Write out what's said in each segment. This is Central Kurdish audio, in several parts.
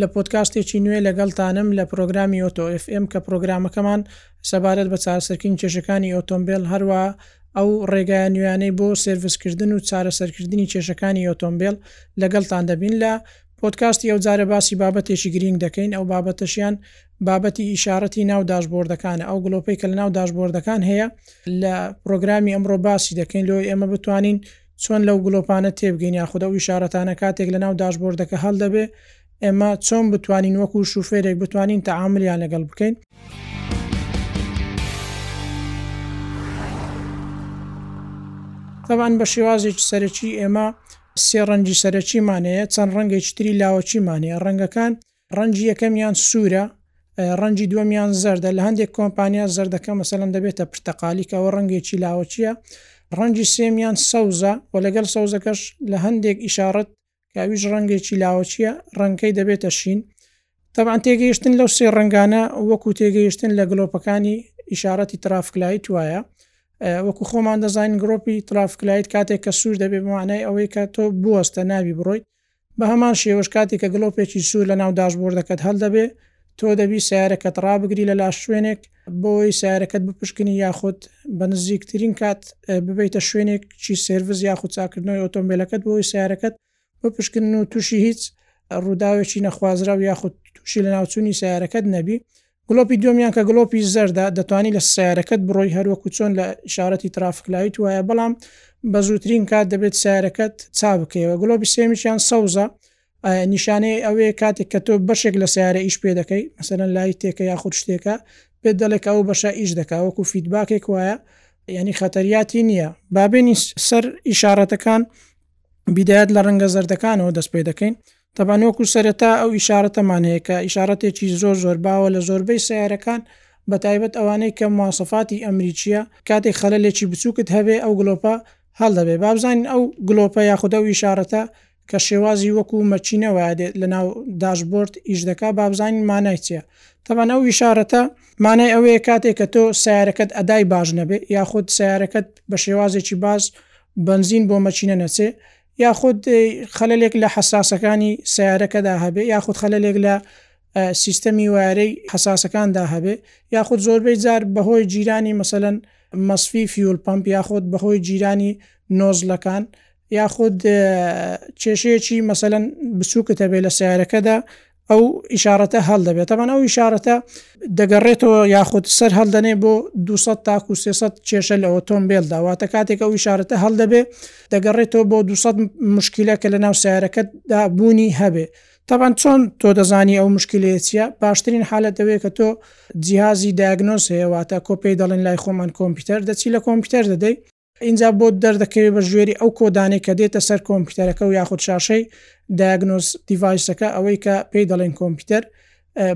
لە پۆدکاستێکی نوێ لەگەڵتانم لە پرۆگرامی ئۆتۆ ئێف ئێم کە پرۆگرامەکەمان سەبارەت بە چارەسەرکردنی کێشەکانی ئۆتۆمبێل هەروا ئەو ڕێگایە نوێیانەی بۆ سێرڤس کردن و چارەسەرکردنی کێشەکانی ئۆتۆمبێل لەگەڵتان دەبین لە پۆدکاستی ئەوجارە باسی بابەتێکی گرینگ دەکەین ئەو بابەتەشیان بابەتی ئیشارەتی ناو داشبۆردەکانە ئەو گڵۆپەی کە لە ناو داشبۆردەکان هەیە لە پرۆگرامی ئەمڕۆ باسی دەکەین لۆی ئێمە بتوانین چۆن لەو گلۆپانە تێبگەین یاخود ئەو ئیشارەتانە کاتێک لەناو داشبۆردەکە هەلدەبێ ئێمە چۆن بتوانین وەکو شوفێرێک بتوانین تەعاملیان لەگەڵ بکەین. تەبعەن بە شێوازێکی سەرەکی ئێمە سێ ڕەنگی سەرەکیمان هەیە چەند ڕەنگێکی تری لاوەکیمان هەیە ڕەنگەکان ڕەنگی یەکەمیان سوورە، ڕەنگی دووەمیان زەردە، لە هەندێک کۆمپانیا زەردەکە مەسەلەن دەبێتە پرتەقالی کە ئەوە ڕەنگێکی لاوەکییە، ڕەنگی سێمیان سەوزە و لەگەڵ سەوزەکەش لە هەندێک ئیشاڕەت کە ئەویش ڕەنگێکی لاوەکییە ڕەنگەکەی دەبێتە شین. تەبعەن تێگەیشتن لەو سێ ڕەنگانە وەکو تێگەیشتن لە گلۆپەکانی ئیشارەتی ترافکلایت وایە وەکو خۆمان دەزانین گرۆپی ترافکلایت کاتێک کە سوور دەبێ بمانای ئەوەی کە تۆ بوەستە ناوی بڕۆیت بە هەمان شێوەش کاتێک کە گڵۆپێکی سوور لە ناو داشبۆردەکەت هەڵدەبێ تۆ دەبی سەیارەکەت ڕابگری لە لاش شوێنێک بۆی سارەکەت بپشکنی یاخود بە نزیکترین کات ببیتە شوێنێک چی سرویس یاخود چاکردنەوەی ئۆتۆمبیلەکەت بۆی سارەکەت بپشکن و تووشی هیچ ڕووداوێکی نەخوازراو یاخود تووشی لە ناوچووی سارەکەت نەبی گڵۆپی دووەمیان کە گڵۆپی زەردە دەتوانی لە سیارەکەت بڕۆی هەروەکو چۆن لە ئشارەتی ترافک لایت وایە بەڵام بە زووترین کات دەبێت سیارەکەت چا بکەوە گڵۆپی سێمیشیان سەوزە نیشانەی ئەوەیە کاتێک کە تۆ بەشێک لە سیارە ئیش پێ دەکەی مەسەرەن لای تێکە یاخود شتێکە پێ دەڵێک ئەو بەشە ئیش دەکا وەکو فیدباکێک وایە ینی خەتەریاتی نییە بابێنی سەر ئیشارەتەکان بیدایەت لە ڕەنگە زەردەکانەوە دەست پێ دەکەین تەبعەن وەکو سەرەتا ئەو ئیشارەتەمان هەیە کە ئیشارەتێکی زۆر زۆر باوە لە زۆربەی سەیارەکان بەتایبەت ئەوانەی کە مواسەفاتی ئەمریکیە کاتێک خەلەلێکی بچوکت هەبێ ئەو گلۆپە هەڵدەبێ با بزانین ئەو گلۆپە یاخود ئەو ئیشارەتە کە شێوازی وەکو مەکینە وایە دێت لە ناو داشبۆرد ئیش دەکا با بزانین مانای چیە تەبعەن ئەو ئیشارەتە مانای ئەوەیە کاتێک کە تۆ سیارەکەت ئەدای باش نەبێ یاخود سیارەکەت بە شێوازێکی باش بەنزین بۆ مەکینە نەچێ یاخود خەلەلێک لە حەساسەکانی سەیارەکەدا هەبێ یاخود خەلەلێک لە سیستەمی وارەی حەساسەکاندا هەبێ یاخود زۆربەی جار بەهۆی جیرانی مەسەەن مەسفی فیول پمپ یاخود بەهۆی جیرانی نۆزلەکان یاخود کێشەیەکی مەسەەن بچووکت هەبێ لە سیارەکەدا ئەو ئیشارەتە هەل دەبێت تەمان ئەو ئیشارەتە دەگەڕێتەوە یاخود سەر هەلدەنێ بۆ 200 تاکو 300 کێشە لە ئۆتۆمبیل داواتە کاتێک ئەو ئیشارەتە هەل دەبێ دەگەڕێتەوە بۆ 200 مشکلە کە لە ناو سیارەکەتدا بوونی هەبێ تەبان چۆن تۆ دەزانی ئەو مشکلێ چیە باشترین حالەتەوێ کە تۆ جیازی داگنۆس هەیەواتە کۆپی دەڵێن لای خۆمان کۆمپیوتەر دەچی لە کۆمپیوتەر دەدەی ئینجا بۆت دەردەکەوێت بە ژێری ئەو کۆدانەی کە دێتە سەر کۆمپیوتەرەکە و یاخود شاشەی دایگنۆز دیڤایسەکە ئەوەی کە پێی دەڵێن کۆمپیوتەر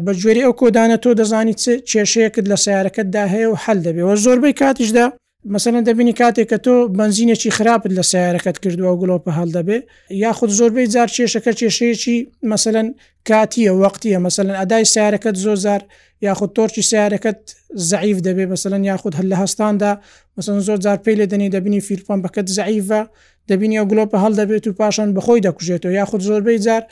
بە جوێری ئەو کۆدانە تۆ دەزانی چ کێشەیەکت لە سیارەکەتدا هەیە و حل دەبێەوە زۆربەی کاتیشدا مەسەن دەبینی کاتێک کە تۆ بنزینێکی خراپت لە سیارەکەت کردووە و گڵۆپە هەڵدەبێ یاخود زۆربەی جار کێشەکە کێشەیەکی مەسەن کاتیە وەختیە مەسەن ئەدای سیارەکەت زۆزار یاخود تۆرچی سەیارەکەت زەعیف دەبێت مەسەلەن یاخود هەر لە هەستاندا مەسەلەن زۆر جار پێی لێ دەنێی دەبینی فیول پەمپەکەت زەعیفە دەبینی ئەو گلۆپە هەڵدەبێت و پاشان بەخۆی دەکوژێتەوە یاخود زۆربەی جار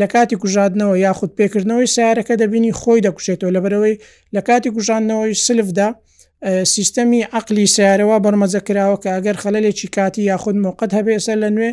لە کاتی کوژادنەوە یاخود پێکردنەوەی سیارەکە دەبینی خۆی دەکوشێتەوە لەبەرەوەی لە کاتی کوژاندنەوەی سلفدا سیستەمی عقلی سیارەوە بەرمەجە کراوە کە ئەگەر خەلێکی کاتی یاخود موقت هەبێ سەر لە نوێ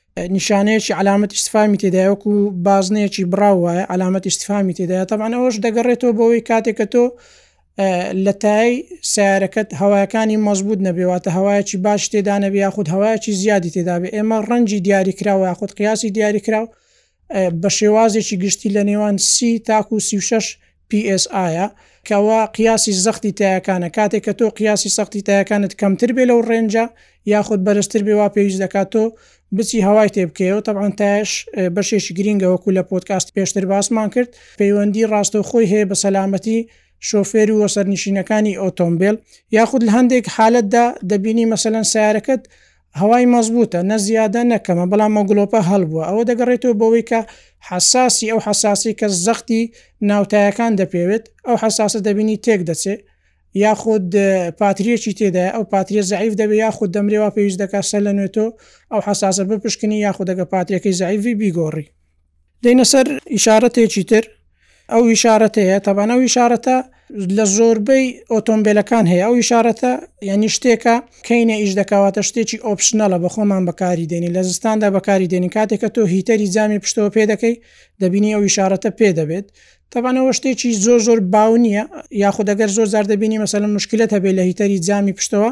نیشانەیەکی علامەت استفهامی تێدایە وەکو بازنەیەکی بڕاو وایە علامەت استفهامی تێدایە طبعا ئەوەش دەگەڕێتەوە بەوەی کاتێک کە تۆ لە تای سیارەکەت هەوایەکانی مەزبوط نەبێواتە هەوایەکی باش تێدانەبێ یاخود هەوایەکی زیادی تێدابێ ئێمە ڕەنجی دیاریکراوە یاخود قیاسی دیاریکراو بە شێوازێکی گشتی لە نێوان سی تاکو سی و شەش PSI ە کەوا قیاسی زەختی تایەکانە کاتێک کە تۆ قیاسی سەختی تایەکانت کەمتر بێ لەو ڕێنجە یاخود بەرزتر بێ وا پێویست دەکات تۆ بچی هەوای تێ بکەیەوە تەبان تاش بەشێکی گرینگە وەکو لە پۆتکاست پێشتر باسمان کرد پەیوەندی ڕاستەوخۆی هەیە بە سەلامەتی شۆفێر و وەسەرنشینەکانی ئۆتۆمبیل یاخود لە هەندێک حالەتدا دەبینی مەسەەن سیارەکەت هەوای مەزبووتە، نە زیادە نە کەمە، بەڵام ئەو گڵۆپە هەڵ بووە. ئەوە دەگەڕێتەوە بەوەی کە حەساسی، ئەو حەساسەی کە زەختی ناو تایەکان دەپێوێت، ئەو حەساسە دەبینی تێک دەچێ، یاخود پاترییەکی تێدایە، ئەو پاترییە زەعیف دەبێ یاخود دەمرێ، وا پێویست دەکا سەرلەنوێ تۆ ئەو حەساسە بپشکنی یاخود ئەگە پاترییەکەی زەعیف بی بیگۆڕی. دەینە سەر ئیشارەتێکی تر ئەو ئیشارەت هەیە تەبان ئەو ئیشارەتە لە زۆربەی ئۆتۆمبیلەکان هەیە ئەو ئیشارەتە یعنی شتێکە کەینە ئیش دەکەواتە شتێکی ئۆپشنەڵە بە خۆمان بەکاری دێنین لە زستاندا بەکاری دێنین کاتێکە تۆ هیتەری جامی پشتەوە پێ دەکەی دەبینی ئەو ئیشارەتە پێ دەبێت تەبانەوە شتێکی زۆر زۆر باو نییە یاخود دەگەر زۆر زار دەبینی مەسەلم مشکلت هەبێت لە هیتەری جامی پشتەوە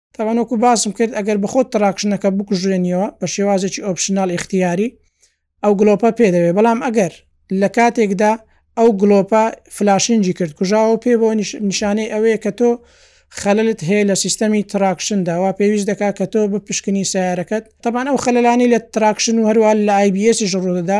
تاوان وەکو باسم کرد ئەگەر بەخۆت تراکشنەکە بکوژێنیەوە بە شێوازێکی ئۆپشنال ئختیاری ئەو گلۆپە پێدەوێ بەڵام ئەگەر لە کاتێکدا ئەو گلۆپە فلاشینجی کرد کوژاوە پێ بۆ نیشانەی ئەوەیە کە تۆ خەلت هەیە لە سیستەمی تراکشن داوا پێویست دەکا کە تۆ بپشکنی سیارەکەت تەبان ئەو خەلانی لە تراکشن و هەروە لە آیBSی ژڕدەدا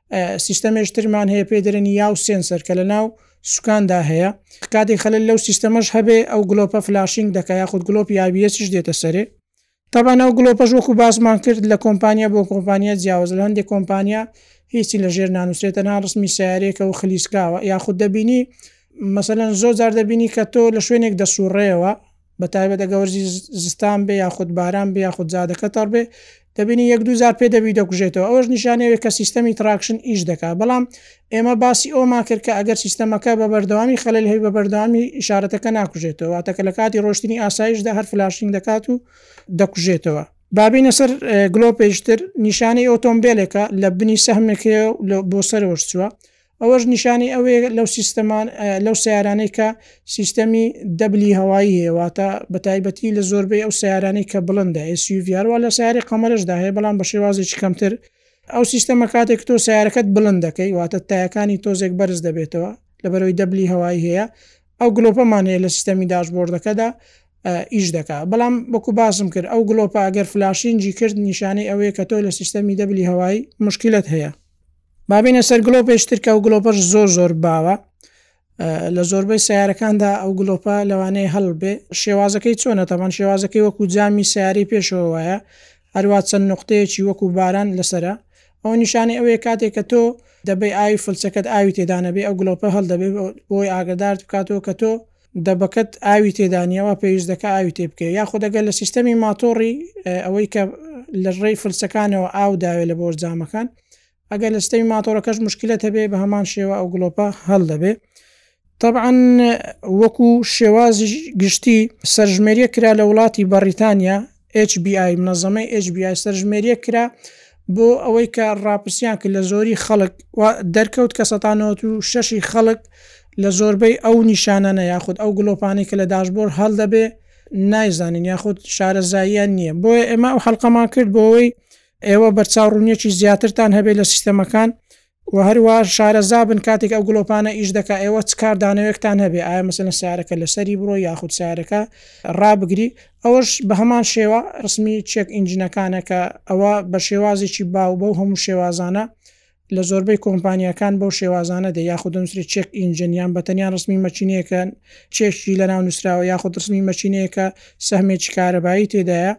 سیستەمێشترمان هەیە پێ دەرێن یاو سێنسەر کە لە ناو سوکاندا هەیە کاتی خەلل لەو سیستەمەش هەبێ ئەو گلۆپە فلاشینگ دەکە یاخود گلۆپ یاویەسیش دێتە سەرێ تابان ئەو گلۆپەش وەکو باسمان کرد لە کۆمپانیا بۆ کۆمپانیا جیاواز لە هەندێک کۆمپانیا هیچی لە ژێر نانووسێت تەنها ڕستمی سیارێکە و خلیسکراوە یاخود دەبینی مەسەەن زۆر جار دەبینی کە تۆ لە شوێنێک دەسوڕێەوە بە تایبەت ئەگە وەرزی زستان بێ یاخود باران بێ یاخود زادەکە تەڕ بێ دەبینی یەک دووزار پێ دەبی دەکوژێتەوە ئەوەش نیشانەیەوێت کە سیستەمی تراکشن ئیش دەکات بەڵام ئێمە باسی ئەوما کرد کە ئەگەر سیستەمەکە بە بەردەوامی خەلل هەی بە بەردەوامی ئشارەتەکە ناکوژێتەوە واتەکە لە کاتی ڕۆشتنی ئاسایشدا هەر فلاشنگ دەکات و دەکوژێتەوە بابینە سەر گلۆ پێشتر نیشانەی ئۆتۆمبیلێکە لە بنی سەحمێکەیە و لە بۆ سەرەوەش چووە ئەوەش نیشانەی ئەوەیە لەو سیستەمان لەو سیارانەی کە سیستەمی دەبلی هەوایی هەیە واتە بە تایبەتی لە زۆربەی ئەو سیارانەی کە بڵندە ئێسیڤاروا لە سیاری قەمەرشدا هەیە بەڵام بە شێوازێکی کەمتر ئەو سیستەمە کاتێک تۆ سیارەکەت بڵند دەکەی واتە تایەکانی تۆزێک بەرز دەبێتەوە لەبەرەوەی دەبلی هەوایی هەیە ئەو گلۆپەمان هەیە لە سیستەمی داشبۆردەکەدا ئیش دەکا بەڵام وەکو باسم کرد ئەو گلۆپە ئەگەر فلاشینجی کرد نیشانەی ئەوەیە کە تۆ لە سیستەمی دەبلی هەوایی مشکلت هەیە با بێینە سەر گلۆ پێشتر کە ئەو گلۆپەش زۆر زۆر باوە لە زۆربەی سیارەکاندا ئەو گلۆپە لەوانەیە هەڵبێ شێوازەکەی چۆنە تەمان شێوازەکەی وەکو جامی سیاری پێشەوە وایە هەروە چەند نقطەیەکی وەکو باران لەسرە ئەو نیشانی ئەوەیە کاتێک کە تۆ دەبی ئاوی فلچەکەت ئاوی تێدانەبێ ئەو گلۆپە هەڵدەبێ بۆی ئاگدار بکاتەوە کە تۆ دەبەکەت ئاوی تێدا نیە وا پێویست دەکا ئاوی تێ بکەی یاخود ئەگەر لە سیستەمی ماتۆڕی ئەوەی کە لە ڕێی فلسەکانەوە ئاو داوێت لە بۆر جامەکان ئەگەر لە سیستەمی ماتۆڕەکەش مشکلە هەبێ بە هەمان شێوە ئەو گڵۆپە هەڵ دەبێ طبعا وەکو شێوازی گشتی سەرژمێریە کرا لە وڵاتی بەڕیتانیا HBI، منەزەمەی HBI سەرژمێرییەک کرا بۆ ئەوەی کە ڕاپرسیان کرد لە زۆری خەڵک و دەرکەوت کە سەتا نەوەت و شەشی خەڵک لە زۆربەی ئەو نیشانانە یاخود ئەو گڵۆپانەی کە لە داشبۆرد هەڵدەبێ نایزانین یاخود شارەزاییان نییە بۆیە ئێمە ئەو حەلقەمان کرد بۆ ئەوەی ئێوە بەرچاو ڕوونیەکی زیاترتان هەبێت لە سیستەمەکان وە هەروا شارەزا بن کاتێک ئەو گڵۆپانە ئیش دەکا ئێوە چ کار دانەوێکتان هەبێ ئایا مەسەلەن سەیارەکە لەسەری بڕۆ یاخود سەیارەکە ڕابگری ئەوەش بە هەمان شێوە ڕسمی چێک ئینجنەکانە کە ئەوە بە شێوازێکی باو بەو هەموو شێوازانە لە زۆربەی کۆمپانیەکان بەو شێوازانە دە یاخود نووسری چێک ئینجنیان بە تەنیا ڕسمی مەچینەیەکە چێشی لە ناو نووسراوە یاخود ڕسمی مەچینەیەکە سەهمێکی کارەبایی تێدایە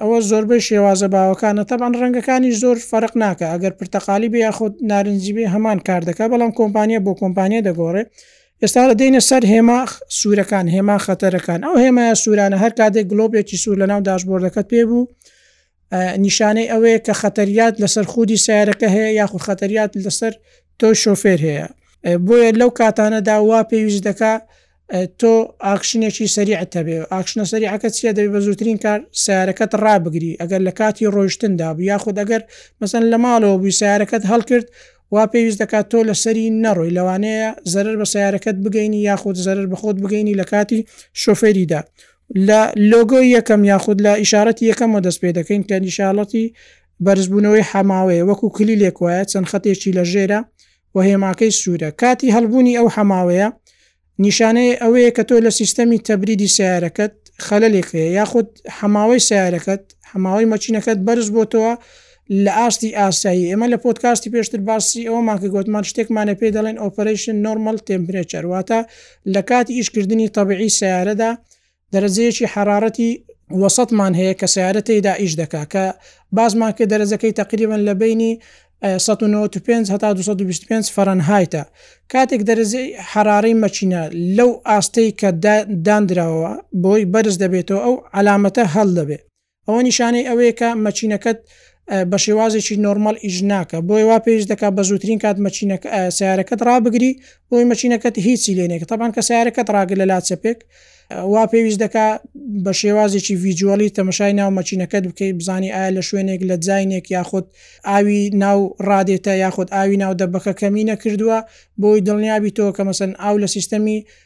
ئەوە زۆربەی شێوازە باوەکانە تەبعەن ڕەنگەکانیش زۆر فەرق ناکا ئەگەر پرتەقالی بێ یاخود نارنجی بێ هەمان کار دەکا بەڵام کۆمپانیا بۆ کۆمپانیا دەگۆڕێ ئێستا دێنە سەر هێما سوورەکان هێما خەتەرەکان ئەو هێمایە سوورانە هەر کاتێک گلۆبێکی سوور لەناو داشبۆردەکەت پێ بوو نیشانەی ئەوەیە کە خەتەریات لەسەر خودی سیارەکە هەیە یاخود خەتەریات لەسەر تۆ شۆفێر هەیە بۆیە لەو کاتانەدا وا پێویست دەکا تۆ ئاکشنێکی سەریعت هەبێ و ئاکشنە سەریعەکە چیە دەبێت بە زووترین کار سیارەکەت ڕابگری ئەگەر لە کاتی ڕۆیشتندا بوو یاخود ئەگەر مەسەن لە ماڵەوە بووی سیارەکەت هەڵکرد وا پێویست دەکات تۆ لە سەری نەڕۆی لەوانەیە زەرر بە سیارەکەت بگەینی یاخود زەرر بەخۆت بگەینی لە کاتی شۆفێریدا لە لۆگۆی یەکەم یاخود لە ئیشارەتی یەکەمە دەست پێ دەکەین کە نیشاڵەتی بەرزبوونەوەی حەماوەیە وەکو کلی لێک وایە چەند خەتێکی لە ژێرە و هێماکەی سوورە، کاتی هەڵبوونی ئەو حەماوەیە نیشانەی ئەوەیە کە تۆ لە سیستەمی تەبریدی سەیارەکەت خەلەلێک هەیە یاخود حەماوەی سەیارەکەت، حەماوەی مەکینەکەت بەرز بۆتەوە لە ئاستی ئاسایی، ئێمە لە پۆدکاستی پێشتر باسی ئەوەمان کرد گۆتمان شتێکمانە پێی دەڵێن Operation Normal Temperature واتە لە کاتی ئیش کردنی تەبیعی سەیارەدا، دەرەجەیەکی حەرارەتی وەسەتمان هەیە کە سەیارە تێیدا ئیش دەکات کە باسمان کرد دەرەجەکەی تەقریبەن لە بەینی سەد و نەوەد و پێنج هەتا دوو سەد و بیست و پێنج فەرەنهایتە کاتێک دەرەجەی حەرارەی مەکینە لەو ئاستەی کە داندراوە بۆی بەرز دەبێتەوە ئەو عەلامەتە هەل دەبێ ئەوە نیشانەی ئەوەیە کە مەچینەکەت بە شێوازێکی نۆرمەل ئیش ناکە بۆی وا پێویست دەکات بە زووترین کات مەچینە سیارەکەت ڕابگری بۆی مەچینەکەت هیچی لێنێکە تاپان کە سیارەکەت ڕاگر لە لاچەپێک وا پێویست دەکا بە شێوازێکی ڤیجوەلی تەمەشای ناو مەچینەکەت بکەی بزانانی ئایا لە شوێنێک لە جینێک یاخود ئاوی ناو ڕادێتە یاخود ئاوی ناو دەبەکە کەمی نەکردووە بۆی دڵنیابی تۆ کە مەسن ئاو لە سیستەمی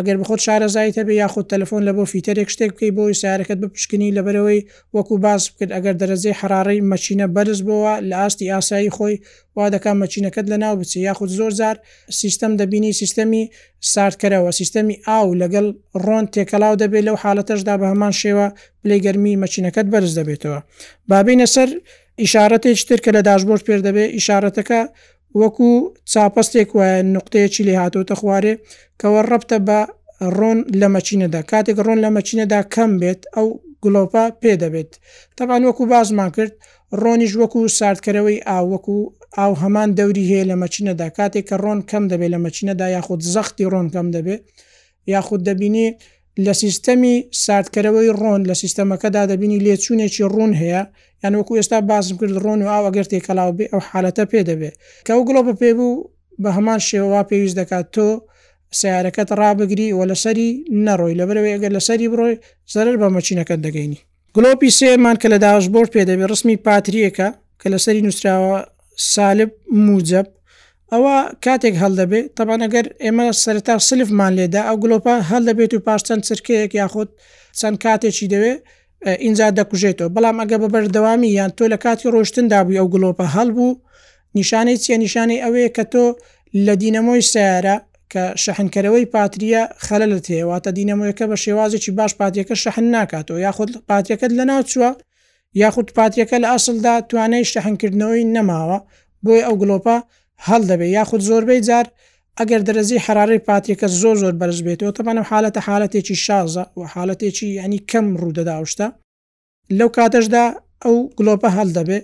ئەگەر بەخۆت شارەزایت هەبێ یاخود تەلەفۆن لە بۆ فیتەرێک شتێک بکەی بۆی سەیارەکەت بپشکنی لەبەرئەوەی وەکو باست کرد ئەگەر دەرەجەی حەڕاڕەی مەکینە بەرز بۆوە لە ئاستی ئاسایی خۆی وا دەکا مەکینەکەت لە ناو بچێ یاخود زۆر جار سیستەم دەبینی سیستەمی ساردکەرەوە سیستەمی ئاو لەگەڵ ڕۆن تێکەڵاو دەبێ لەو حالەتەشدا بە هەمان شێوە پلەی گەرمی مەکینەکەت بەرز دەبێتەوە با بێینە سەر ئیشارەتێکی تر کە لە داشبۆرد پێر دەبێ ئیشارەتەکە وەکوو چاپەستێک وایە نوقتەیەکی لێ هاتۆتە خوارێ کەوە ڕەبتە بە ڕۆن لە مەچینەدا کاتێک ڕۆن لە مەچینەدا کەم بێت ئەو گلۆپە پێ دەبێت تەبان وەکو بازمان کرد ڕۆنیش وەکو ساردکەرەوەی ئا وەکو ئاو هەمان دەوری هەیە لە مەچینەدا کاتێک کە ڕۆن کەم دەبێت لە مەچینەدا یاخود زەختی ڕۆن کەم دەبێت یاخود دەبینی لە سیستەمی ساردکەرەوەی ڕۆن لە سیستەمەکەدا دەبینی لێچوونێکی ڕوون هەیە یان وەکو ئێستا باسم کرد ڕۆن و ئاو ئەگەر تێکەڵاو بێ ئەو حالەتە پێ دەبێ کە ئەو گڵۆپە پێ بوو بە هەمان شێوە وا پێویست دەکات تۆ سەیارەکەت ڕابگری و لەسەری نەڕۆی لەبەرئەوەی ئەگەر لەسەری بڕۆی زەرەر بە مەچینەکەت دەگەینی. گڵۆپی سێیەمان کە لە داشبۆرد پێ دەبێت ڕسمی پاتریەکە کە لەسەری نووسراوە سالب موجب ئەوە کاتێک هەڵدەبێت تەبان ئەگەر ئێمە سەرتا سلفمان لێدا ئەو گلۆپە هەڵدەبێت و پاش چەند چرکەیەک یاخود چەند کاتێکی دەوێ ئینجا دەکوژێتەوە بەڵام ئەگە بە بەردەوامی یان تۆ لە کاتی ڕۆشتندا بووی ئەو گلۆپە هەڵبوو نیشانەی چیە نیشانەی ئەوەیە کە تۆ لە دینەمۆی سیارە کە شەحنکەرەوەی پاتریە خەلت هەیەواتە دینەمۆیەکە بە شێوازێکی باش پاتەکە شەحن ناکاتەوە یاخود پاتەکەت لە ناوچووە یاخود پاتەکە لە ئەسلدا توانای شەحنکردنەوەی نەماوە بۆی ئەو گلۆپە هەڵ دەبێت یاخود زۆربەی جار ئەگەر دەرەزی حرارەی پاتەکە زۆر زۆر بەرز بێتەوە تەبانە حالەتە حالەتێکی شازە و حالەتێکی ینی کەم ڕوودەداوشتە لەو کاتەشدا ئەو گلۆپە هەلدەبێ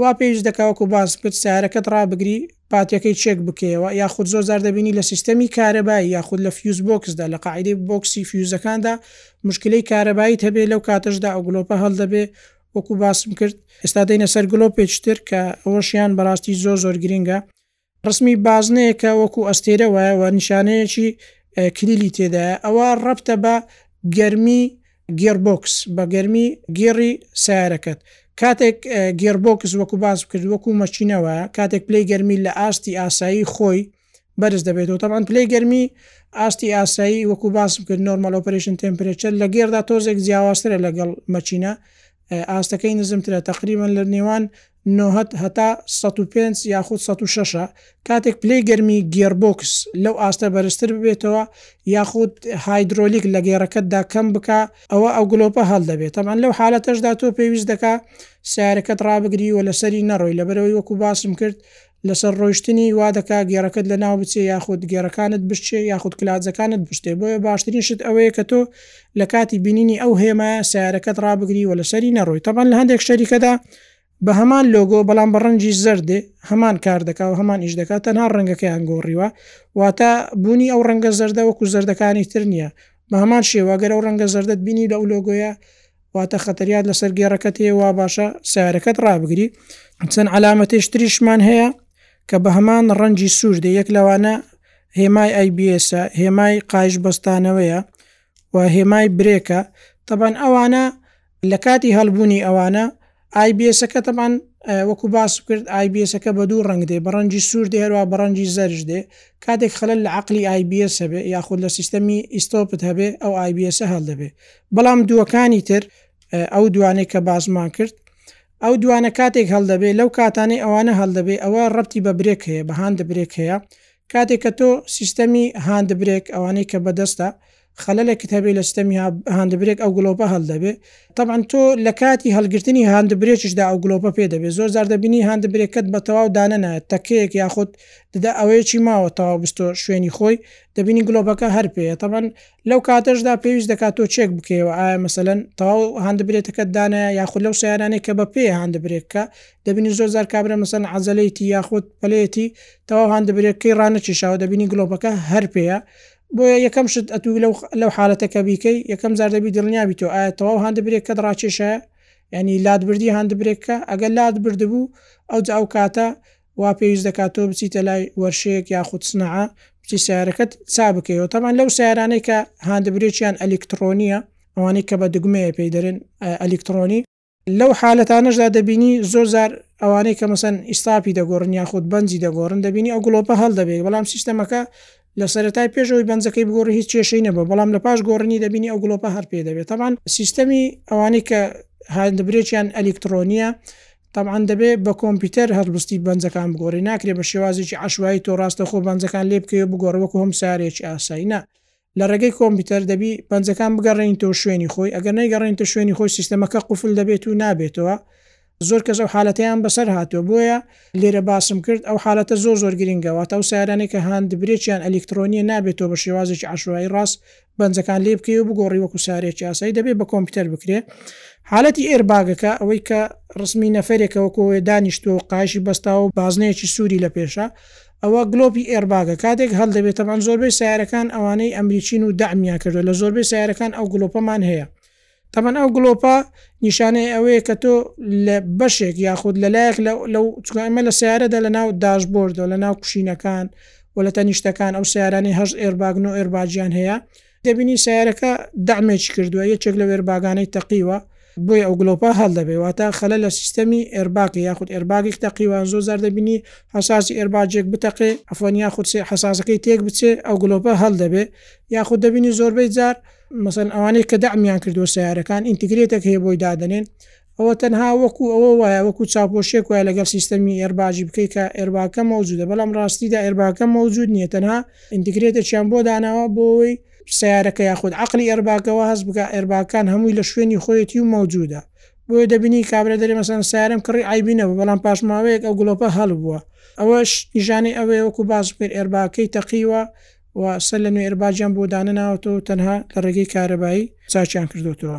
وا پێویست دەکا وەکو باس کرد سیارەکەت ڕابگری پاتەکەی چێک بکەیەوە یاخود زۆر زار دەبینی لە سیستەمی کارەبایی یاخود لە فیوز بۆکسدا لە قاعدەی بۆکسی فیوزەکاندا مشکلی کارەبایی هەبێ لەو کاتەشدا ئەو گلۆپە هەڵدەبێ وەکو باسم کرد ئێستا دەینە سەر گلۆپێکتر کە ئەوەشیان بەڕاستی زۆر زۆر گرنگە ڕسمی بازنەیە کە وەکوو ئەستێرە وایە و نیشانەیەکی کلیلی تێدایە، ئەوە ڕەبتە بە گەرمی گێربۆکس، بە گەرمی گێڕی سەیارەکەت. کاتێک گێربۆکس وەکوو باسم کرد وەکوو مەکینە وایە، کاتێک پلەی گەرمی لە ئاستی ئاسایی خۆی بەرز دەبێتەوە، تەبعەن پلەی گەرمی ئاستی ئاسایی وەکوو باسم کرد نۆرمال ئۆپەرەیشن تێمپرێچەر لە گێڕدا تۆزێک جیاوازترە لەگەڵ مەکینە، ئاستەکەی نزمترە تەقریبەن لە نێوان نۆهەد هەتا سەد و پێنج یاخود سەد و شەش ە، کاتێک پلەی گەرمی گێربۆکس لەو ئاستە بەرزتر ببێتەوە یاخود هایدرۆلیک لە گێڕەکەتدا کەم بکا ئەوە ئەو گلۆپە هەڵدەبێ تەبعەن لەو حالەتەشدا تۆ پێویست دەکا سەیارەکەت ڕابگری و لەسەری نەڕۆی لەبەرئەوەی وەکو باسم کرد لەسەر ڕۆیشتنی وا دەکا گێڕەکەت لەناو بچێ یاخود گێڕەکانت بشچێ یاخود کلاجەکانت بشتێ بۆیە باشترین شت ئەوەیە کە تۆ لە کاتی بینینی ئەو هێمایە سەیارەکەت ڕابگری و لەسەری نەڕۆی تەبعەن لە هەندێک شەریکەدا بە هەمان لۆگۆ بەڵام بە ڕەنجی زەرد دێ هەمان کار دەکا و هەمان ئیش دەکا تەنها ڕەنگەکەیان گۆڕیوە واتە بوونی ئەو ڕەنگە زەردە وەکو زەردەکانی تر نییە بە هەمان شێوە گەر ئەو ڕەنگە زەردەت بینی لە ئەو لۆگۆیە واتە خەتەریات لەسەر گێڕەکەت هەیە وا باشە سارەکەت ڕابگری چەند علامەتێش تریشمان هەیە کە بە هەمان ڕەنجی سوور دێ یەک لەوانە هێمای ئایبیسە هێمای قایش بەستانەوەیە و هێمای برێکە تەبەن ئەوانە لە کاتی هەڵبوونی ئەوانە ئای بی ئێسەکە تەبعەن وەکو باسم کرد ئای بی ئێسەکە بە دوو ڕەنگ دێ بە ڕەنجی سوور دێ هەروە بە ڕەنجی زەرش دێ کاتێک خەلل لە عقلی ئای بی ئێس هەبێ یاخود لە سیستەمی ئیستۆپت هەبێ ئەو ئای بی ئێسە هەڵدەبێ بەڵام دووەکانی تر ئەو دوانێک کە باسمان کرد ئەو دوانە کاتێک هەڵدەبێ لەو کاتانەی ئەوانە هەڵدەبێ ئەوە ڕەتی بە برێک هەیە بە هاند برێک هەیە کاتێک کە تۆ سیستەمی هاند برێک ئەوانەی کە بەدەستە خەلەلێکت هەبێ لە ستەمی هاندبرێک ئەو گلۆپە هەلدەبێ تەبعەن تۆ لە کاتی هەلگرتنی هاندبرێکیشدا ئەو گلۆپە پێ دەبێ زۆر جار دەبینی هاندبرێکەت بە تەواو دانەنایەت تەکەیەک یاخود ددا ئەوەیەکی ماوە تەواو بستۆ شوێنی خۆی دەبینی گلۆپەکە هەر پێیە تەبعەن لەو کاتەشدا پێویست دەکات تۆ چێک بکەیەوە ئایا مەسەلەن تەواو هاندبرێتەکەت دانە یاخود لەو سیارانەی کە بە پێ هاندبرێکە دەبینی زۆر جار کابرا مەسەن عەزەلەیەتی یاخود پەلەیەتی تەواو هاندبرێکەکەی ڕانەکیشاوە دەبینی گلۆپەکە هەر پێەیە بۆیە یەکەم شت ئەتوو لەو لەو حالەتە کە بیکەی یەکەم جار دەبی دڵنیابی تۆ ئایا تەواو هاند برێک کە دڕاکێشە ینی لات بردی هاند برێککە ئەگەر لات بردبوو ئەو ئەو کاتە وا پێویست دەکات تۆ بچیتە لای وەرشەیەک یاخود سنعە بچی سیارەکەت چا بکەیەوە تەمان لەو سیارانەی کە هاند برێکیان ئەلیکترۆنیە ئەوانەی کە بە دگمەیە پێی دەرێن ئەلیکترۆنی لەو حالەتانەشدا دەبینی زۆر جار ئەوانەی کە مەسەن ئیستاپی دەگۆڕن یاخود بەنجی دەگۆڕن دەبینی ئەو گڵۆپە هەڵدەبێت بەڵام سیستەمەکە لە سەرەتای پێشەوەی بەنجەکەی بگۆڕی هیچ کێشەی نەبە بەڵام لە پاش گۆڕنی دەبینی ئەو گڵۆپە هەر پێ دەبێت تەمان سیستەمی ئەوانەی کە هاندبرێکیان ئەلیکترۆنیە طبعاان دەبێت بە کۆمپیوتەر هەڵبستی بەنجەکان بگۆڕی ناکرێت بە شێوازێکی عشوایی تۆ ڕاستە خۆ بەنجەکان لێ بکەوە بگۆڕەوەکو هەم سارێکی ئاسایینا لە ڕێگەی کۆمپیوتەر دەبی پەنجەکان بگەڕێنیتەوە شوێنی خۆی ئەگەر نەیگەڕێنیتە شوێنی خۆی سیستەمەکە قوفل دەبێت و نابێتەوە زۆر کەس ئەو حالەتەیان بەسەر هاتووە بۆیە لێرە باسم کرد ئەو حالەتە زۆر زۆر گرنگە واتە ئەو سیارانەی کە هاند برێکیان ئەلیکتڕۆنیە نابێتەوە بە شێوازێکی عەشوایی ڕاست پەنجەکان لێ بکەی و بگۆڕی وەکو سارێکی ئاسایی دەبێت بە کۆمپیوتەر بکرێ حالەتی ئێر باگەکە ئەوەی کە ڕسمی نەفرێکەوە کۆێ دانیشتووە و قایشی بەستاوە بازنەیەکی سووری لە پێشە ئەوە گلۆپی ئێرباگە کاتێک هەلدەبێت تەبعەن زۆربەی سەیارەکان ئەوانەی ئەمریکین و دەعمیان کردوە لە زۆربەی سەیارەکان ئەو گلۆپەمان هەیە تەبعەن ئەو گلۆپە نیشانەی ئەوەیە کە تۆ لە بەشێک یاخود لەلایەک لەو چگە ئەمە لە سیارەدا لە ناو داشبۆردەوە لە ناو کوشینەکان و لە تەنیشتەکان ئەو سیارانی هەشت ئێرباگ نۆ ئێرباجیان هەیە دەبینی سەیارەکە دەعمێکی کردووە یەکێک لە وێرباگانەی تەقیوە بۆی ئەو گلۆپە هەڵ دەبێ واتە خەلە لە سیستەمی ئێرباقی یاخود ئێرباگێک تەقیوە زۆر زار دەبینی حساسی ئێرباجێک بتەقێ ئەفۆن یاخود سێ حسازەکەی تێک بچێ ئەو گلۆپە هەڵ دەبێ یاخود دەبینی زۆربەی جار مەسەن ئەوانەی کە دەعمیان کردووە سیارەکان ئینتیگرێتێک هەیە بۆی دادنێن ئەوە تەنها وەکو ئەوە وایە وەکو چاوپۆشیەک وایە لەگەڵ سیستەمی ئێرباگی بکەی کە ئێرباگەکە مەوجودە بەڵام ڕاستیدا ئێرباگەکە مەوجود نیە تەنها ئینتگرێتەکیان بۆ داناوە بۆ ئەوەی سەیارەکە یاخود عەقڵی ئێرباگەوە هەست بکا ئێرباگەکان هەمووی لە شوێنی خۆیەتی و مەوجودە بۆیە دەبینی کابرا دەرێ مەسەن سارم کڕی ئایبی نەبوو بەڵام پاشماوەیەک ئەو گڵۆپە هەڵبووە ئەوەش نیژانەی ئەوەیە وەکو باس بکرد ئێرباکەی تەقیوە و سەر لە نوێ ئێرباجیان بۆ دانەناوەتەوە تەنها لە ڕێگەی کارەبایی چاکیان کردوتەوە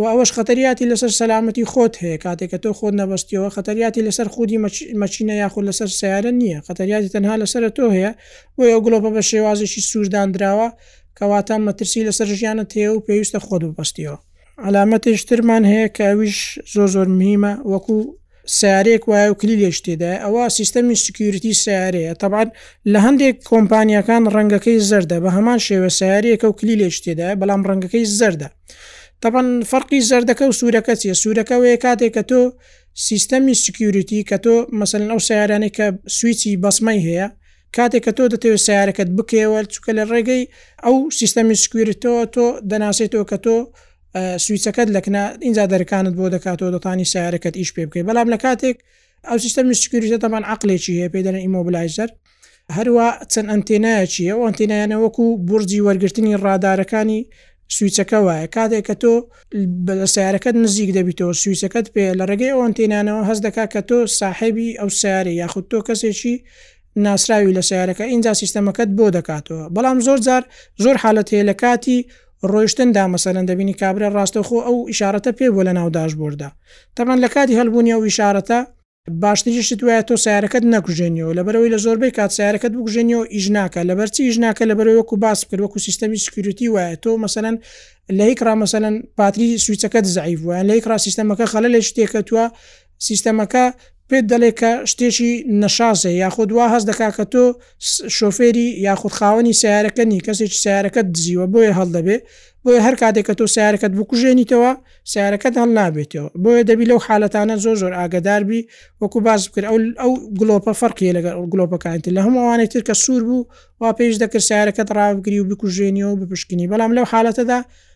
وە ئەوەش خەتەریاتی لەسەر سەلامەتی خۆت هەیە کاتێک کە تۆ خۆت نەبەستیەوە خەتەریاتی لەسەر خودی مەکینە یاخود لەسەر سەیارە نییە خەتەریاتی تەنها لەسەر تۆ هەیە بۆیە ئەو گڵۆپە بە شێوازێکی سور داندراوە کەواتە مەترسی لەسەر ژیانت هەیە و پێویستە خۆت ببەستیەوە. عەلامەتێکی ترمان هەیە کە ئەویش زۆر زۆر مهیمە وەکو. سەیارەیەک وایە و کلیلێش تێدایە ئەوا سیستەمی سکیوریتی سەیارەیە تەبعەن لە هەندێک کۆمپانیەکان ڕەنگەکەی زەردە بە هەمان شێوە سیارەیەکە و کلیلێش تێدایە بەڵام ڕەنگەکەی زەردە تەبەن فەرقی زەردەکە و سوورەکە چیە سوورەکەەوەی کاتێک کە تۆ سیستەمی سکیوریتی کە تۆ مەسەن ئەو سیارانی کە سویچی بەسمەی هەیە کاتێک کە تۆ دەتەوێت سیارەکەت بکەوە چکە لە ڕێگەی ئەو سیستەمی سکویرتەوە تۆ دەناسێتەوە کە تۆ سویچەکەت لەکنە ئینجا دەرکانت بۆ دەکاتەوە دەتانی سیارەکەت ئیش پێ بکەی بەڵام لە کاتێک ئەو سیستەم سکیوریتە دەبان عقلێکی هەیە پێ دەن ئیمۆبلایزەر هەروە چەند ئەنتێنایەکی ئەو ئەنتێنایانەوەکو بورجی وەرگرتنی ڕادارەکانی سویچەکە وایە کاتێک کە تۆ بە سیارەکەت نزیک دەبیتەوە سویچەکەت پێ لە ڕێگەی ئەوەنتینانەوە هەز دەکا کە تۆ ساحێبی ئەو سیارە یاخود تۆ کەسێکی ناسراوی لە سەیارەکە ئینجا سیستەمەکەت بۆ دەکاتەوە بەڵام زۆر جار زۆر حالەت هەیە لە کاتی ڕۆیشتن دا مەسەلەن دەبینی کابرا ڕاستەوخۆ ئەو ئیشارەتە پێ بووە لە ناو داشبۆرددا تەبعەن لە کاتی هەلبوونی ئەو ئیشارەتە باشتریشت وایە تۆ سەیارەکەت نەکوژێنیەوە لەبەرئەوەی لە زۆربەی کات سەیارەکەت بکوژێنیەوە ئیش ناکا لەبەر چی ئیش ناکە لەبەرەوەی وەکو باس کرد وەکو سیستەمی سکیوریتی وایە تۆ مەسەلەن لە یکڕا مەسەلەن پاتری سویچەکەت زەعیف وایە لە یکڕا سیستەمەکە خەلە لە شتێکەتوە سیستەمەکە پێت دەڵێ کە شتێکی نەشاسەیە یاخود وا هەست دەکا کە تۆ شۆفێری یاخود خاوەنی سەیارەکە نی کەسێکی سەیارەکەت دزیوە بۆیە هەڵدەبێ بۆیە هەر کاتێک کە تۆ سیارەکەت بکوژێنیتەوە سیارەکەت هەڵ نابێتەوە بۆیە دەبی لەو حالەتانە زۆر زۆر ئاگداربی وەکو باز بکرد ئەو ئەو گلۆپە فەرقیە لەگە ئەو گلۆپەکانتی لە هەمووانەی تر کە سوور بوو وا پێش دەکرد سیارەکەت ڕاوگری و بکوژێنیەوە بپشکنی بەڵام لەو حالەتەدا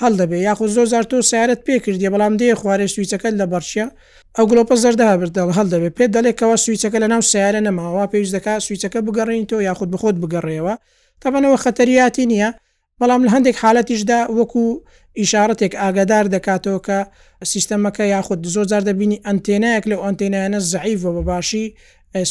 هەڵ دەبێ یاخود زۆر جار تۆ سیارەت پێ کردیە بەڵام دێ خوارێ سویچەکەت لەبەڕ چیە ئەو گڵۆپە زەردە هەبرد دەڵ هەڵ دەبێ پێت دەڵێ کەوا سویچەکە لەناو سیارە نەما وا پێویست دەکا سویچەکە بگەڕێنی تۆ یاخود بخۆت بگەڕێەوە تەبەن ئەوە خەتەریاتی نییە بەڵام لە هەندێک حالەتیشدا وەکو ئیشارەتێک ئاگادار دەکاتەوە کە سیستەمەکە یاخود زۆر جار دەبینی ئەنتێنایەک لەو ئەنتێنایانە زعیف و بەباشی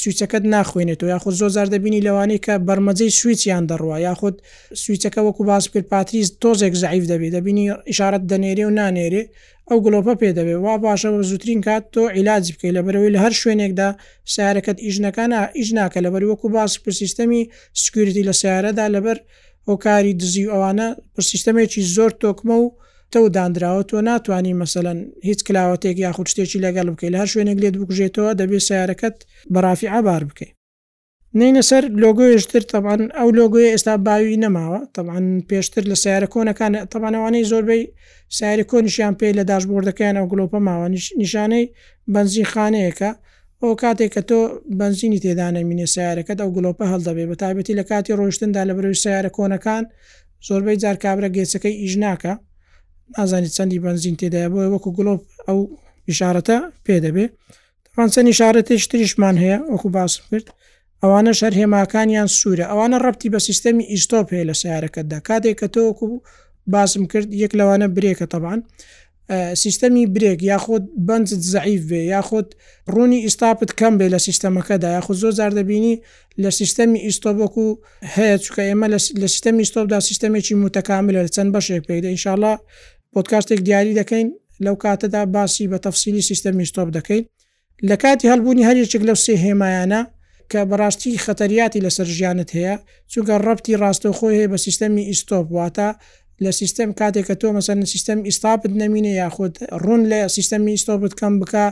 سویچەکەت ناخوێنێتەوە یاخود زۆر جار دەبینی لەوانەی کە بەرمەجەی سویچیان دەڕوا یاخود سویچەکە وەکو باس کرد پاتریس تۆزێک زەعیف دەبێت دەبینی ئیشارەت دەنێرێ و نانێرێ ئەو گڵۆپە پێ دەبێت وا باشە بە زووترین کات تۆ عیلاجی بکەی لەبەرەوەی لە هەر شوێنێکدا سیارەکەت ئیش نەکا نا ئیش ناکە لەبەر وەکو باس کرد سیستەمی سکیوریتی لە سیارەدا لەبەر هۆکاری دزی و ئەوانە سیستەمێکی زۆر تۆکمە و تۆ داندراوە تۆ ناتوانی مەسەلەن هیچ کلاوەتێک یاخود شتێکی لەگەڵ بکەی لە هەر شوێنێک لێت بکوژێتەوە دەبێت سەیارەکەت بە رافیعە بار بکەی. نینە سەر لۆگۆیش تر تەبعەن ئەو لۆگۆیە ئێستا باوی نەماوە تەبعەن پێشتر لە سەیارە کۆنەکان تەبعەن ئەوانەی زۆربەی سەیارە کۆنیشیان پێی لە داشبۆردەکەیان ئەو گڵۆپە ماوە نیشانەی بەنزین خانەیەکە ئەو کاتێک کە تۆ بەنزینی تێدا نەمینێ سەیارەکەت ئەو گڵۆپە هەڵدەبێ بە تایبەتی لە کاتی ڕۆیشتندا لە بەرەوی سەیارە کۆنەکان زۆربەی جار کابرا گێچەکەی ئیش ناکا نازانی چەندی بەنزین تێدایە بۆیە وەکو گڵۆپ ئەو ئیشارەتە پێ دەبێ تەوان چەند ئیشارەتێش تریشمان هەیە وەکو باسم کرد ئەوانە شەر هێماکانیان سوورە ئەوانە ڕەتی بە سیستەمی ئیستۆپ هەیە لە سیارەکەتدا کاتێک کە تۆکو بوو باسم کرد یەک لەوانە برێکە تەبان سیستەمی برێک یاخود بەنجت زەعیف بێ یاخود ڕوونی ئیستاپت کەم بێ لە سیستەمەکەدا یاخود زۆر زار دەبینی لە سیستەمی ئیستۆبک و هەیە چکە ئێمە لە سیستەمی ستۆپدا سیستەمێکی متەکاملە لە چەند بەشێک پێدا ئینشاءله پۆتکاستێک دیاری دەکەین لەو کاتەدا باسی بە تەفسیلی سیستەمی ستۆپ دەکەین لە کاتی هەڵبوونی هەر یەکێک لەو سێ هێمایانە، کە بەڕاستی خەتەریاتی لەسەر ژیانت هەیە، چونکە ڕەبتی ڕاستەوخۆی هەیە بە سیستەمی ئیستۆپ، واتە لە سیستەم کاتێک کە تۆ مەسەلەن سیستەمی ئیستاپت نەمینێ یاخود ڕوون لە سیستەمی ئیستۆپت کەم بکا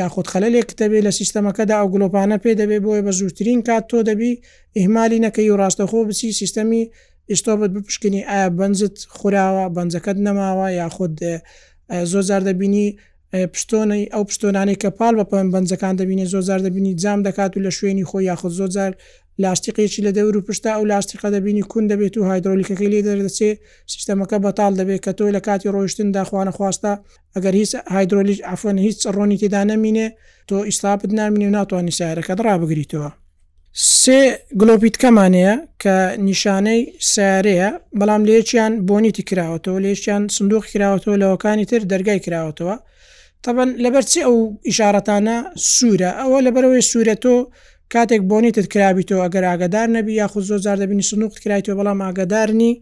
یاخود خەلەلێکت هەبێ لە سیستەمەکەدا ئەو گڵۆپانە پێ دەبێ بۆیە بە زووترین کات تۆ دەبی ئیهمالی نەکەی و ڕاستەوخۆ بچی سیستەمی ئیستۆپت بپشکنی ئایا بەنجت خوراوە، بەنجەکەت نەماوە یاخود زۆر جار دەبینی پشتۆنەی، ئەو پشتۆنانەی کە پاڵ بە پەن بەنجەکان دەبینێت زۆرجار دەبینی جام دەکات و لە شوێنی خۆی یاخود زۆرجار لاشتیقێکی لە دەور و پشتا ئەو لاشتیقە دەبینی کون دەبێت و هایدرۆلیکەکەی لێ دەردەچێت سیستەمەکە بەتاڵ دەبێت کە تۆ لە کاتی ڕۆیشتندا خوانەخواستە ئەگەر هیچ هایدرۆلیک عەفوەن هیچ ڕۆنی تێدا نەمینێ تۆ ئیسلاپت نامینێ و ناتوانانی سەیارەکەت ڕابگریتەوە. سێ گلۆپی تکەمان هەیە کە نیشانەی سیارەیە بەڵام لەیەکیان بۆنیتی کراوەتەوە لەیشیان سندوق کراوەتەوە لەوەکانی تر دەرگای کراوەتەوە تەبەن لەبەرچی ئەو ئیشارەتانە سوورە ئەوە لەبەرەوەی سوورەتۆ کاتێک بۆنیتت کرابییتەوە ئەگەر ئاگدار نەبی یاخود زۆ زار دەبینی سنوق کرایتەوە بەڵام ئاگدارنی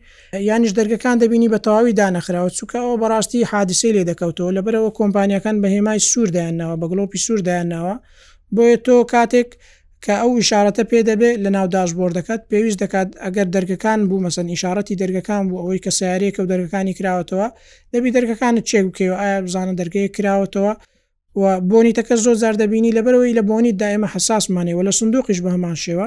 یانیش دەرگەکان دەبینی بە تەواوی دانەخراوە چووکە ئەو بەڕاستی حادسی لێ دەکەوتەوە لەبەرەوە کۆمپانیەکان بە هێمای سووردایان ناوە بە گڵۆپی سووردایان ناوە بۆیە تۆ کاتێک کە ئەو ئیشارەتە پێ دەبێت لەناو داشبۆردەکەت، پێویست دەکات ئەگەر دەرگەکان بوو مەسەن ئیشارەتی دەرگەکان بوو ئەوەی کە سەیارەیەکە و دەرگەکانی کراوەتەوە دەبی دەرگەکانت چێک بکەی و ئایا بزانە دەرگەیەک کراوەتەوە و بۆنیتەکە زۆر جار دەبینی لەبەرەوەی لە بۆنیتدا ئێمە حەساسمانەی وە لە سندوقیش بە هەمان شێوە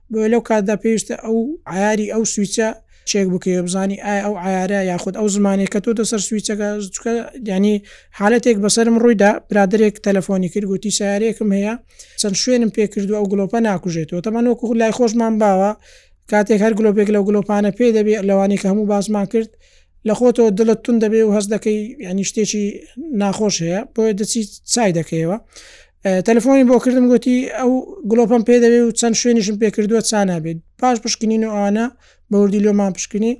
بۆیە لەو کاتدا پێویستە ئەو عەیاری ئەو سویچە چێک بکەی و بزانی ئایا ئەو عەیارە یاخود ئەو زمانەی کەتۆتە سەر سویچەکە چکە یعنی حالەتێک بەسەرم ڕوویدا برادێک تەلەفۆنی کرد گوتی سیارێکم هەیە چەند شوێنم پێکردو ئەو گلۆپە ناکوژێتەوە تەمان وەکو لای خۆشمان باوە کاتێک هەر گلۆپێک لەو گلۆپانە پێ دەبێ لەوانی کە هەموو باسمان کرد لە خۆتەوە دڵت تون دەبێ و هەست دەکەی ینی شتێکی ناخۆش هەیە بۆیە دەچیت چای دەکەیەوە تەلفۆنی بۆ کردم گوتی ئەو گلۆپم پێ دەوێ و چەند شوێنیشم پێ کردووە چانابێت پاش پشکنین و ئەوانە بەوردی لۆمان پشکنی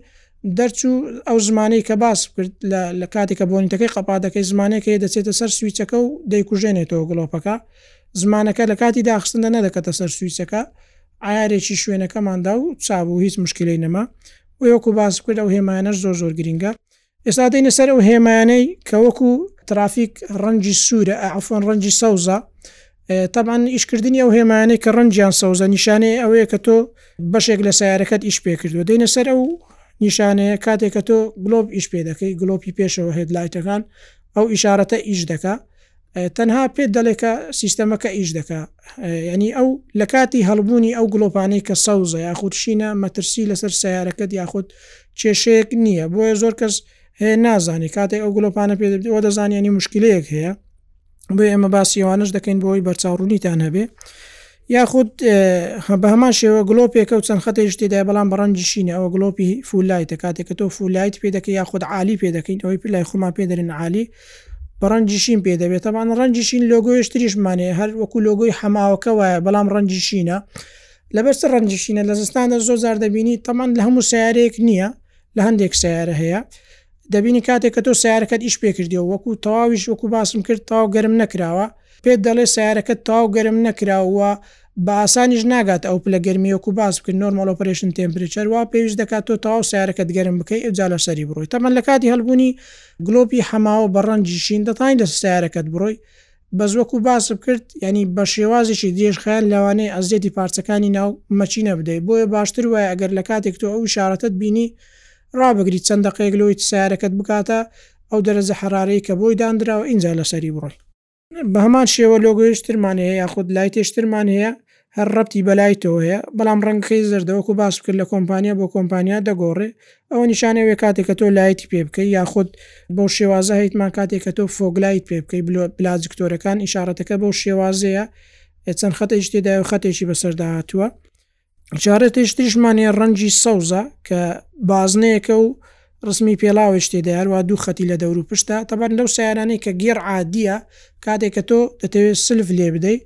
دەرچوو ئەو زمانەی کە باس کرد لە کاتێکە بۆنیتەکەی قەپاتەکەی زمانێکی دەچێتە سەر سویچەکە و دەیکوژێنێتەوە گڵۆپەکە زمانەکە لە کاتی داخستندا نەدەکەتە سەر سویچەکە ئارێکی شوێنەکەماندا و چابوو هیچ مشکلی نەما وەکو باس کرد ئەو هێمانەش زۆر زۆر گرنگە ئێستا دێنە سەر ئەو هێمایانەی کە وەکو ترافیک ڕەنجی سوورە ئەعفۆن ڕەنجی سەوزە تەبان ئیشکردنی ئەو هێمانەی کە ڕەنجیان سەوزە نیشانەیە ئەوەیە کە تۆ بەشێک لە سیارەکەت ئیش پێکردوە دێنە سەر ئەو نیشانەیە کاتێک کە تۆ گلۆب ئیش پێ دەکەی گلۆپی پێشەوە هێدلایتەکان ئەو ئیشارەتە ئیش دەکە تەنها پێت دەڵێ کە سیستەمەکە ئیش دەکا. یانی ئەو لە کاتی هەڵبوونی ئەو گڵۆپانەی کە سەوزە یاخود شینە مەترسی لەسەر سەیارەکەت یاخود کێشەیەک نییە بۆیە زۆر کەس هەیە نازانێ کاتێک ئەو گڵۆپانە پێ دەبێت ئەوە دەزانانی مشکلەیەک هەیە بۆ ئێمە باسییەوانش دەکەین بۆی بەرچاوڕوونیتان هەبێ. یاخود بە هەمان شێوە گڵۆپێکە و چەند خەتێکیش تێدایە بەڵام بە ڕەنگی شینە ئەوە گڵۆپی فول لایتە کاتێک کە تۆ فول لایت پێ دەکەی یاخود عالی پێ دەکەین ئەوەی پێ لای خۆمان پێ دەرین عالی بە ڕەنگی شین پێ دەبێت تەبان ڕەنگی شین لۆگۆیشتریشمانێ هەر وەکو لۆگۆی حەماوەکە وایە بەڵام ڕەنگی شینە لەبەرچە ڕەنگی شینە لە زستانە زۆر زار دەبینی تەمان لە هەموو سیارێک نییە لە هەندێک سیارە هەیە دەبینی کاتێک کە تۆ سیارەکەت ئیش پێکردی وەکو تەواویش وەکو باسم کرد تاو گەرم نەکراوە پێت دەڵێت سەیارەکەت تەواو گەرم نەکراوە و بە ئاسانیش ناگاتە ئەو پلە گەرمییە وەکو باس بکرد، Normal Operation Temperature، وا پێویست دەکات تۆ تەواو سەیارەکەت گەرم بکەیت ئەوجا لەسەری بڕۆیت تەبعەن لە کاتی هەڵبوونی گلۆپی حەماوە بە ڕەنجی شین دەتوانی لەسەر سەیارەکەت بڕۆی بەس وەکو باسم کرد یانی بە شێوازێکی درێژخایەن لەوانەیە ئەزیەتی پارچەکانی ناو مەکینە بدەیت بۆیە باشتر وایە ئەگەر لە کاتێک تۆ ئەو ئیشارەتەت بینی ڕابگریت چەند دەقەیەک لەوەی سەیارەکەت بگاتە ئەو دەرەجە حەرارەی کە بۆی داندراوە ئینجا لەسەری بڕۆی. بە هەمان شێوە لۆگۆیش ترمان هەیە یاخود لای تێشترمان هەیە هەر ڕەتی بەلای تۆ هەیە بەڵام ڕەنگخی زەردەوەکو باس کرد لە کۆمپانیا بۆ کۆمپانیا دەگۆڕێ ئەوە نیشانەوێ کاتێک کە تۆ لایەتی پێ بکەی یاخود بۆ شێوازە هەیتمان کاتێک کە تۆ فۆگلایت پێ بکەی بلۆ بلاجکتۆرەکان ئیشارەتەکە بۆ شێوازەیە چەند خەتێکی تێدای و خەتێکی بەسەردا هاتووە چارە تێشتریشمانە ڕەنجی سەوزە کە بازنەیەکە و ڕسمی پێڵاوش تێدا هەروە دوو خەتی لە دەور و پشتا تەبەر لەو سیارانەی کە گێڕ عادیە کاتێک کە تۆ دەتەوێت سلف لێ بدەیت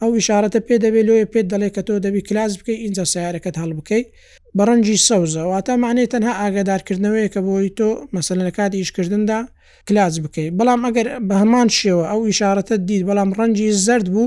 ئەو ئشارەتە پێ دەبێت لۆیە پێت دەڵێت کە تۆ دەبی کلاس بکەیت ئینجا سیارەکەت هەڵ بکەیت بەڕەنجی سەوزەواتە معنی تەنها ئاگادارکردنەوەیە کە بۆی تۆ مەسەن لە کاتی ئیشکردندا کلاس بکەیت بەڵام ئەگەر بە هەمان شێوە ئەو ئشارەتە دیت بەڵام ڕەنجی زرد بوو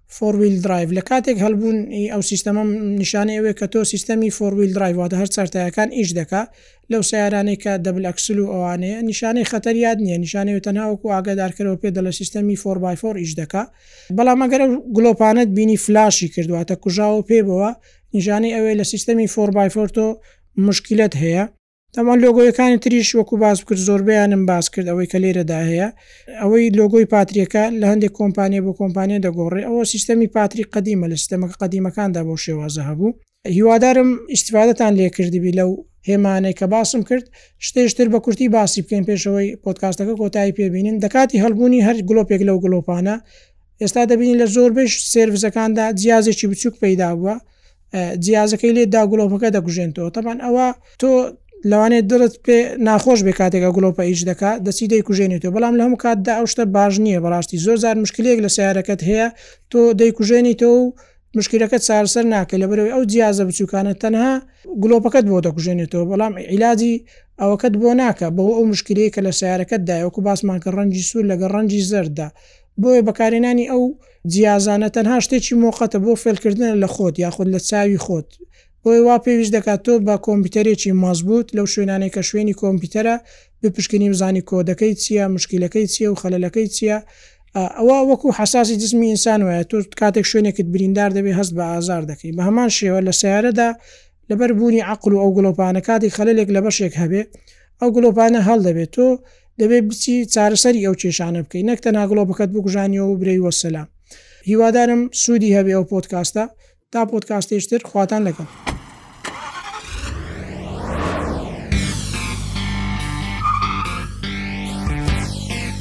فۆر ویل درایڤ لە کاتێک هەلبوون ی ئەو سیستەمە نیشانەی ئەوەیە کە تۆ سیستەمی فۆر ویل درایڤ واتە هەر چار تایەکان ئیش دەکا لەو سەیارانەی کە دەبل ئەکسل و ئەوانەیە نیشانەی خەتەریات نیە نیشانەی و تەنها وەکو ئاگادار کەرەوە پێ دەلە سیستەمی فۆر بای فۆر ئیش دەکا بەڵام ئەگەر ئەو گلۆپانەت بینی فلاشی کرد واتە کوژاوە پێ بەوە نیشانەی ئەوەیە لە سیستەمی فۆر بای فۆر تۆ موشکیلەت هەیە. تاوان لۆگۆیەکانی تریش وەکو باس کرد زۆربەیانم باس کرد ئەوەی کە لێرەدا هەیە ئەوەی لۆگۆی پاتریەکە لە هەندێک کۆمپانیە بۆ کۆمپانیە دەگۆڕێ ئەوە سیستەمی پاتری قەدیمە لە سیستەمەکە قەدیمەکاندا بۆ شێوازە هەبوو هیوادارم ئیسفادەتان لێکردبی لەو هێمانەی کە باسم کرد شتێشتر بە کورتی باسی بکەین پێشەوەی پۆتکاستەکە کۆتایی پێبینین دەکاتی هەڵبوونی هەر گلۆپێک لەو گلۆپانە ئێستا دەبینین لە زۆربەی سێرڤسەکاندا جیازێکی بچووک پەیدا بووە جیازەکەی لێ دا گوڵۆپەکە دەکوژێنەوە تەبان ئەوە تۆ لەوانێت دڵت پێ ناخۆش بێ کاتێکە گوڵۆپە ئیش دەکات دەچی دەی کوژێنێتەوە بەڵام لە هەم کاتدا ئەو شتە باش نییە بەڕاستی زۆر زار مشکلێک لە سیارەکەت هەیە تۆ دەی کوژێنیتەوە و مشکلەکە چارسەر ناکە لە بەرەوەی ئەو جیازە بچووکانە تەنها گلۆپەکەت بۆ دەکوژێنێتەوە بەڵام عیلاجی ئەوەکەت بۆ ناکە بەو ئەو مشکلی کە لە سیارەکەت دایوەکو باسمان کە ڕەنجی سوور لەگە ڕەنجی زەردا بۆیە بەکارهێنانی ئەو جیازانە تەنها شتێکی مۆقەتە بۆ فێلکردنە لە خۆت یاخود لە چاوی خۆت، بۆیە وا پێویست دەکات تۆ بە کۆمپیوتەرێکی مەزبووت لەو شوێنانەی کە شوێنی کۆمپیوتەرە بپشکنی بزانی کۆدەکەی چییە، مشکیلەکەی چییە و خەلەلەکەی چییە، ئەوە وەکو حەساسی جسمی ئینسان وایە تۆ کاتێک شوێنێکت بریندار دەبێت هەست بە ئازار دەکەی بە هەمان شێوە لە سەیارەدا، لەبەر بوونی عەقڵ و ئەو گڵۆپانە کاتێک خەلەلێک لە بەشێک هەبێ ئەو گڵۆپانە هەڵ دەبێ تۆ دەبێ بچی چارەسەری ئەو کێشانە بکەی نەک تەنها گڵۆپەکەت بکوژانیەوە و برێی وەسەلام هیوادارم سوودی هەبێ ئەو پۆدکاستە تا پۆدکاستێش تر خواتان لەگەڵ.